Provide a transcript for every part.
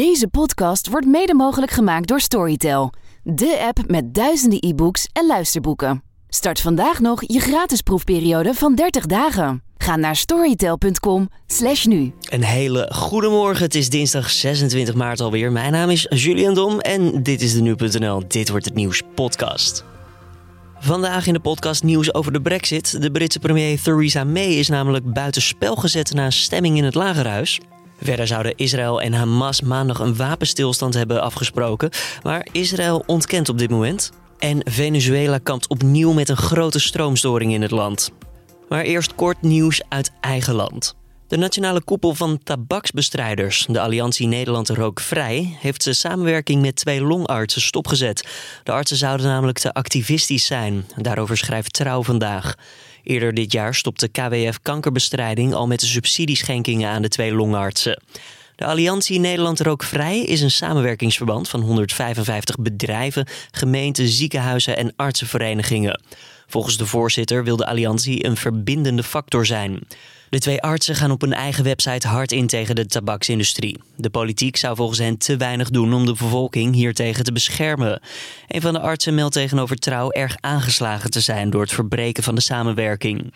Deze podcast wordt mede mogelijk gemaakt door Storytel, de app met duizenden e-books en luisterboeken. Start vandaag nog je gratis proefperiode van 30 dagen. Ga naar storytel.com/slash nu. Een hele goede morgen. Het is dinsdag 26 maart alweer. Mijn naam is Julian Dom en dit is de Nu.nl Dit wordt het nieuws podcast. Vandaag in de podcast nieuws over de brexit. De Britse premier Theresa May is namelijk buitenspel gezet na stemming in het Lagerhuis. Verder zouden Israël en Hamas maandag een wapenstilstand hebben afgesproken, maar Israël ontkent op dit moment. En Venezuela kampt opnieuw met een grote stroomstoring in het land. Maar eerst kort nieuws uit eigen land. De nationale koepel van tabaksbestrijders, de Alliantie Nederland Rookvrij, heeft zijn samenwerking met twee longartsen stopgezet. De artsen zouden namelijk te activistisch zijn. Daarover schrijft Trouw vandaag. Eerder dit jaar stopte KWF Kankerbestrijding al met de subsidieschenkingen aan de twee longartsen. De Alliantie Nederland Rookvrij is een samenwerkingsverband van 155 bedrijven, gemeenten, ziekenhuizen en artsenverenigingen. Volgens de voorzitter wil de alliantie een verbindende factor zijn. De twee artsen gaan op hun eigen website hard in tegen de tabaksindustrie. De politiek zou volgens hen te weinig doen om de bevolking hiertegen te beschermen. Een van de artsen meldt tegenover Trouw erg aangeslagen te zijn door het verbreken van de samenwerking.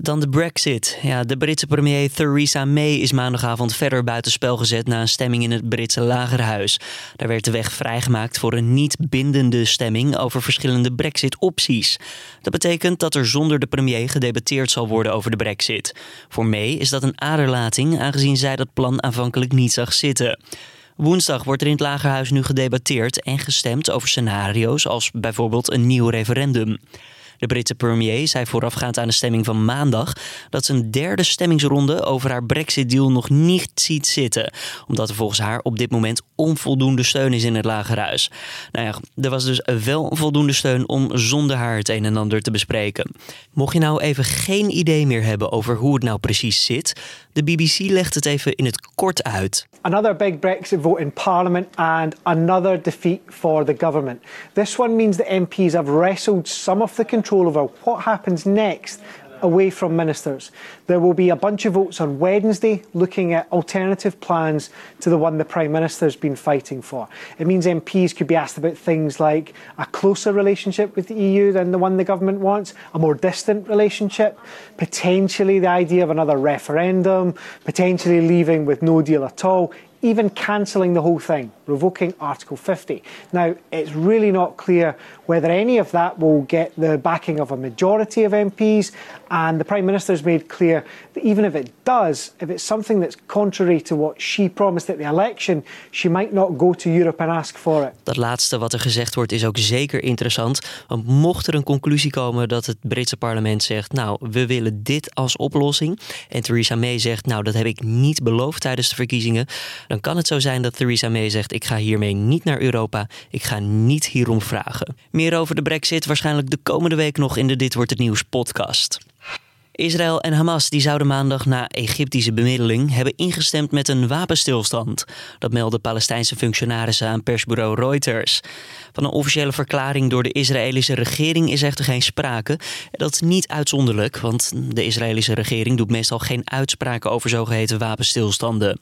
Dan de Brexit. Ja, de Britse premier Theresa May is maandagavond verder buitenspel gezet na een stemming in het Britse lagerhuis. Daar werd de weg vrijgemaakt voor een niet bindende stemming over verschillende Brexit-opties. Dat betekent dat er zonder de premier gedebatteerd zal worden over de Brexit. Voor May is dat een aderlating, aangezien zij dat plan aanvankelijk niet zag zitten. Woensdag wordt er in het Lagerhuis nu gedebatteerd en gestemd over scenario's als bijvoorbeeld een nieuw referendum. De Britse premier zei voorafgaand aan de stemming van maandag dat ze een derde stemmingsronde over haar Brexit-deal nog niet ziet zitten, omdat er volgens haar op dit moment onvoldoende steun is in het Lagerhuis. Nou ja, er was dus wel voldoende steun om zonder haar het een en ander te bespreken. Mocht je nou even geen idee meer hebben over hoe het nou precies zit, de BBC legt het even in het kort uit. Another big Brexit vote in Parliament and another defeat for the government. This one means the MPs have wrestled some of the control over what happens next away from ministers. There will be a bunch of votes on Wednesday looking at alternative plans to the one the Prime Minister's been fighting for. It means MPs could be asked about things like a closer relationship with the EU than the one the government wants, a more distant relationship, potentially the idea of another referendum, potentially leaving with no deal at all, even cancelling the whole thing, revoking Article 50. Now, it's really not clear whether any of that will get the backing of a majority of MPs, and the Prime Minister has made clear that even if it does, if it's something that's contrary to what she promised at the election, she might not go to Europe and ask for it. Dat laatste wat er gezegd wordt is ook zeker interessant, want mocht er een conclusie komen dat het Britse parlement zegt, nou, we willen dit als oplossing, en Theresa May zegt, nou, dat heb ik niet beloofd tijdens de verkiezingen, kan het zo zijn dat Theresa May zegt: Ik ga hiermee niet naar Europa. Ik ga niet hierom vragen. Meer over de Brexit waarschijnlijk de komende week nog in de Dit wordt het nieuws podcast. Israël en Hamas die zouden maandag na Egyptische bemiddeling hebben ingestemd met een wapenstilstand. Dat melden Palestijnse functionarissen aan persbureau Reuters. Van een officiële verklaring door de Israëlische regering is echter geen sprake. Dat is niet uitzonderlijk, want de Israëlische regering doet meestal geen uitspraken over zogeheten wapenstilstanden.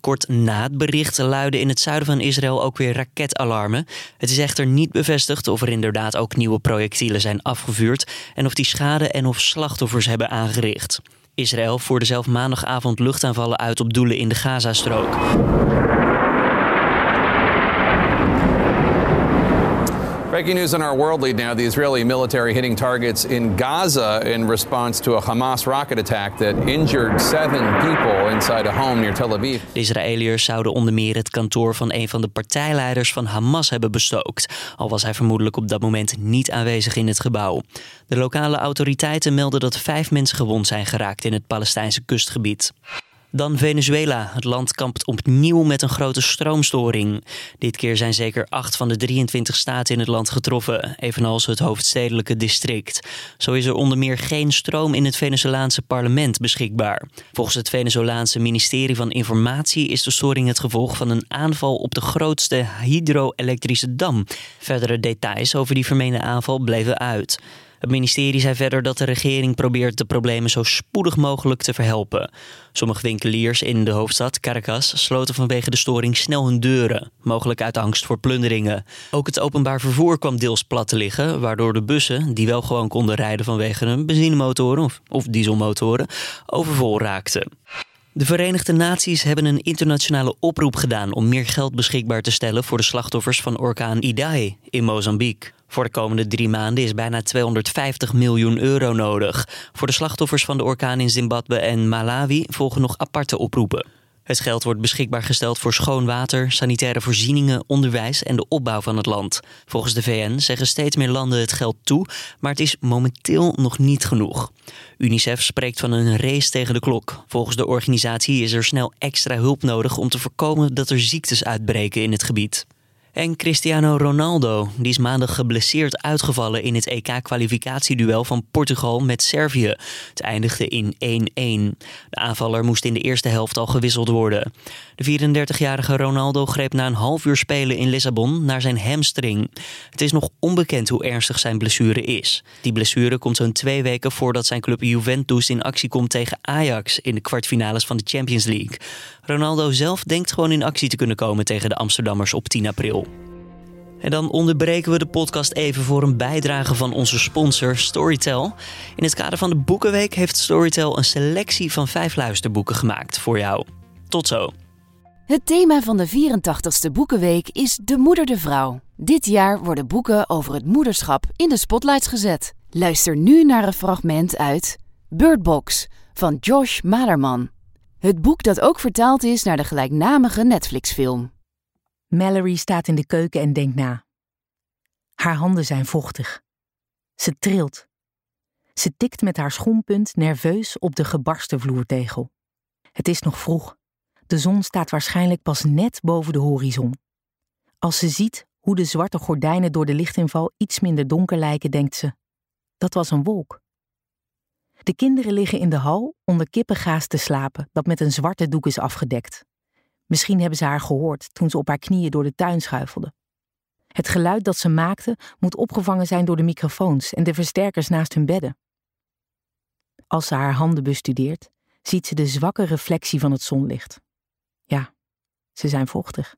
Kort na het bericht luiden in het zuiden van Israël ook weer raketalarmen. Het is echter niet bevestigd of er inderdaad ook nieuwe projectielen zijn afgevuurd en of die schade en of slachtoffers hebben aangericht. Israël voerde zelf maandagavond luchtaanvallen uit op doelen in de Gazastrook. Breaking news on our world lead now. The Israeli military hitting targets in Gaza in response to a Hamas rocket attack that injured people inside a home near Tel Aviv. De Israëliërs zouden onder meer het kantoor van een van de partijleiders van Hamas hebben bestookt. Al was hij vermoedelijk op dat moment niet aanwezig in het gebouw. De lokale autoriteiten melden dat vijf mensen gewond zijn geraakt in het Palestijnse kustgebied. Dan Venezuela. Het land kampt opnieuw met een grote stroomstoring. Dit keer zijn zeker acht van de 23 staten in het land getroffen, evenals het hoofdstedelijke district. Zo is er onder meer geen stroom in het Venezolaanse parlement beschikbaar. Volgens het Venezolaanse ministerie van Informatie is de storing het gevolg van een aanval op de grootste hydro-elektrische dam. Verdere details over die vermeende aanval bleven uit. Het ministerie zei verder dat de regering probeert de problemen zo spoedig mogelijk te verhelpen. Sommige winkeliers in de hoofdstad Caracas sloten vanwege de storing snel hun deuren, mogelijk uit angst voor plunderingen. Ook het openbaar vervoer kwam deels plat te liggen, waardoor de bussen, die wel gewoon konden rijden vanwege hun benzinemotoren of, of dieselmotoren, overvol raakten. De Verenigde Naties hebben een internationale oproep gedaan om meer geld beschikbaar te stellen voor de slachtoffers van orkaan Idai in Mozambique. Voor de komende drie maanden is bijna 250 miljoen euro nodig. Voor de slachtoffers van de orkaan in Zimbabwe en Malawi volgen nog aparte oproepen. Het geld wordt beschikbaar gesteld voor schoon water, sanitaire voorzieningen, onderwijs en de opbouw van het land. Volgens de VN zeggen steeds meer landen het geld toe, maar het is momenteel nog niet genoeg. UNICEF spreekt van een race tegen de klok. Volgens de organisatie is er snel extra hulp nodig om te voorkomen dat er ziektes uitbreken in het gebied. En Cristiano Ronaldo, die is maandag geblesseerd uitgevallen in het EK-kwalificatieduel van Portugal met Servië. Het eindigde in 1-1. De aanvaller moest in de eerste helft al gewisseld worden. De 34-jarige Ronaldo greep na een half uur spelen in Lissabon naar zijn hamstring. Het is nog onbekend hoe ernstig zijn blessure is. Die blessure komt zo'n twee weken voordat zijn club Juventus in actie komt tegen Ajax in de kwartfinales van de Champions League. Ronaldo zelf denkt gewoon in actie te kunnen komen tegen de Amsterdammers op 10 april. En dan onderbreken we de podcast even voor een bijdrage van onze sponsor Storytel. In het kader van de Boekenweek heeft Storytel een selectie van vijf luisterboeken gemaakt voor jou. Tot zo. Het thema van de 84ste Boekenweek is De Moeder de Vrouw. Dit jaar worden boeken over het moederschap in de spotlights gezet. Luister nu naar een fragment uit Bird Box van Josh Malerman. Het boek dat ook vertaald is naar de gelijknamige Netflix-film. Mallory staat in de keuken en denkt na. Haar handen zijn vochtig. Ze trilt. Ze tikt met haar schoenpunt nerveus op de gebarsten vloertegel. Het is nog vroeg. De zon staat waarschijnlijk pas net boven de horizon. Als ze ziet hoe de zwarte gordijnen door de lichtinval iets minder donker lijken, denkt ze: dat was een wolk. De kinderen liggen in de hal onder kippengaas te slapen, dat met een zwarte doek is afgedekt. Misschien hebben ze haar gehoord toen ze op haar knieën door de tuin schuifelde. Het geluid dat ze maakte moet opgevangen zijn door de microfoons en de versterkers naast hun bedden. Als ze haar handen bestudeert, ziet ze de zwakke reflectie van het zonlicht. Ja, ze zijn vochtig,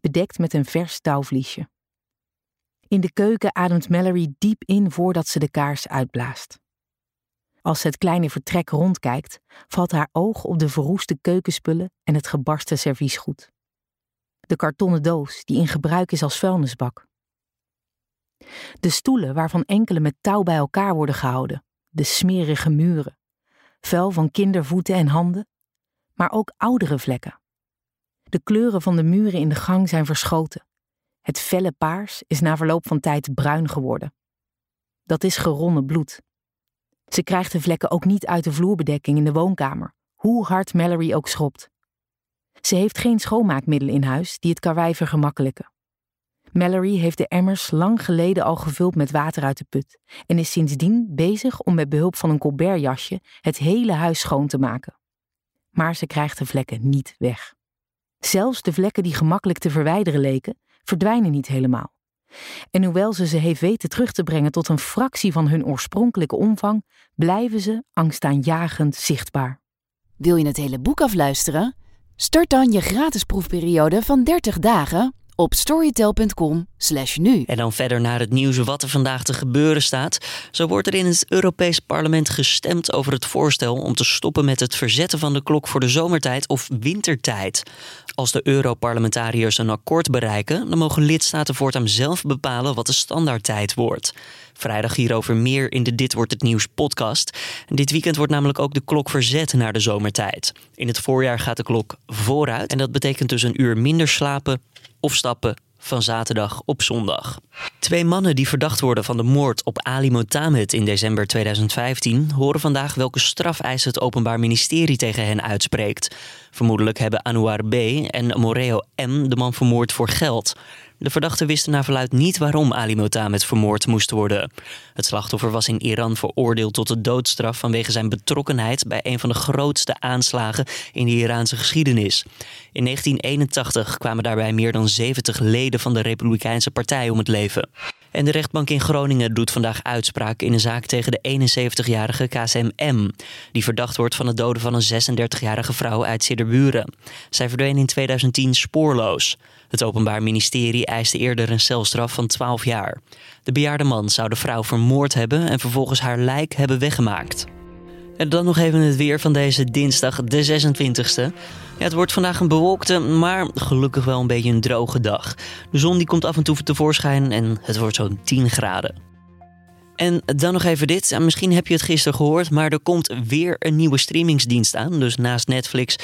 bedekt met een vers touwvliesje. In de keuken ademt Mallory diep in voordat ze de kaars uitblaast. Als ze het kleine vertrek rondkijkt, valt haar oog op de verroeste keukenspullen en het gebarsten serviesgoed. De kartonnen doos die in gebruik is als vuilnisbak. De stoelen waarvan enkele met touw bij elkaar worden gehouden, de smerige muren, vuil van kindervoeten en handen, maar ook oudere vlekken. De kleuren van de muren in de gang zijn verschoten. Het felle paars is na verloop van tijd bruin geworden. Dat is geronnen bloed. Ze krijgt de vlekken ook niet uit de vloerbedekking in de woonkamer, hoe hard Mallory ook schrobt. Ze heeft geen schoonmaakmiddelen in huis die het karwei vergemakkelijken. Mallory heeft de emmers lang geleden al gevuld met water uit de put en is sindsdien bezig om met behulp van een colbertjasje het hele huis schoon te maken. Maar ze krijgt de vlekken niet weg. Zelfs de vlekken die gemakkelijk te verwijderen leken, verdwijnen niet helemaal. En hoewel ze ze heeft weten terug te brengen tot een fractie van hun oorspronkelijke omvang, blijven ze angstaanjagend zichtbaar. Wil je het hele boek afluisteren? Start dan je gratis proefperiode van 30 dagen op storytel.com/nu. En dan verder naar het nieuws wat er vandaag te gebeuren staat. Zo wordt er in het Europees Parlement gestemd over het voorstel om te stoppen met het verzetten van de klok voor de zomertijd of wintertijd. Als de Europarlementariërs een akkoord bereiken, dan mogen lidstaten voortaan zelf bepalen wat de standaardtijd wordt. Vrijdag hierover meer in de Dit wordt het nieuws podcast. dit weekend wordt namelijk ook de klok verzet naar de zomertijd. In het voorjaar gaat de klok vooruit en dat betekent dus een uur minder slapen of stappen van zaterdag op zondag. Twee mannen die verdacht worden van de moord op Ali Motamed in december 2015 horen vandaag welke strafeisen het Openbaar Ministerie tegen hen uitspreekt. Vermoedelijk hebben Anouar B. en Moreo M. de man vermoord voor geld. De verdachten wisten naar verluid niet waarom Ali Motamed vermoord moest worden. Het slachtoffer was in Iran veroordeeld tot de doodstraf vanwege zijn betrokkenheid bij een van de grootste aanslagen in de Iraanse geschiedenis. In 1981 kwamen daarbij meer dan 70 leden van de Republikeinse Partij om het leven. En de rechtbank in Groningen doet vandaag uitspraak in een zaak tegen de 71-jarige KSMM. Die verdacht wordt van het doden van een 36-jarige vrouw uit Sidderburen. Zij verdween in 2010 spoorloos. Het Openbaar Ministerie eiste eerder een celstraf van 12 jaar. De bejaarde man zou de vrouw vermoord hebben en vervolgens haar lijk hebben weggemaakt. En dan nog even het weer van deze dinsdag, de 26e. Ja, het wordt vandaag een bewolkte, maar gelukkig wel een beetje een droge dag. De zon die komt af en toe tevoorschijn en het wordt zo'n 10 graden. En dan nog even dit. Misschien heb je het gisteren gehoord, maar er komt weer een nieuwe streamingsdienst aan. Dus naast Netflix,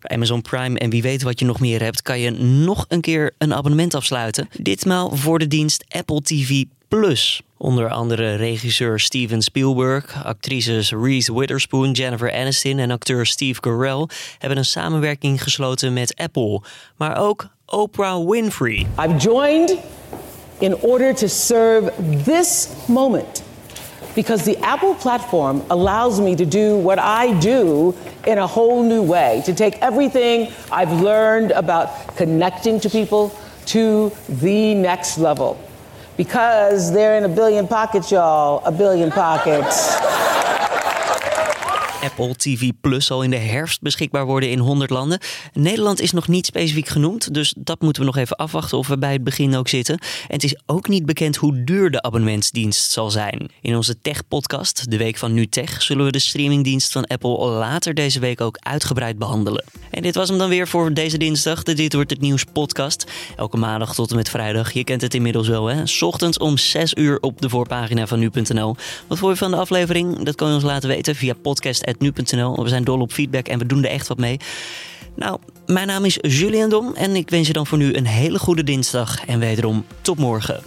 Amazon Prime en wie weet wat je nog meer hebt, kan je nog een keer een abonnement afsluiten. Ditmaal voor de dienst Apple TV Plus. Onder andere regisseur Steven Spielberg, actrices Reese Witherspoon, Jennifer Aniston en acteur Steve Carell hebben een samenwerking gesloten met Apple. Maar ook Oprah Winfrey. I've joined in order to serve this moment because the Apple platform allows me to do what I do in a whole new way, to take everything I've learned about connecting to people to the next level. Because they're in a billion pockets, y'all, a billion pockets. Apple TV Plus zal in de herfst beschikbaar worden in 100 landen. Nederland is nog niet specifiek genoemd, dus dat moeten we nog even afwachten of we bij het begin ook zitten. En het is ook niet bekend hoe duur de abonnementsdienst zal zijn. In onze Tech-podcast, de week van Nu Tech, zullen we de streamingdienst van Apple later deze week ook uitgebreid behandelen. En dit was hem dan weer voor deze dinsdag, de Dit Wordt Het Nieuws podcast. Elke maandag tot en met vrijdag, je kent het inmiddels wel hè. Ochtends om 6 uur op de voorpagina van nu.nl. Wat vond je van de aflevering? Dat kan je ons laten weten via podcast nu.nl. We zijn dol op feedback en we doen er echt wat mee. Nou, mijn naam is Julian Dom en ik wens je dan voor nu een hele goede dinsdag en wederom tot morgen.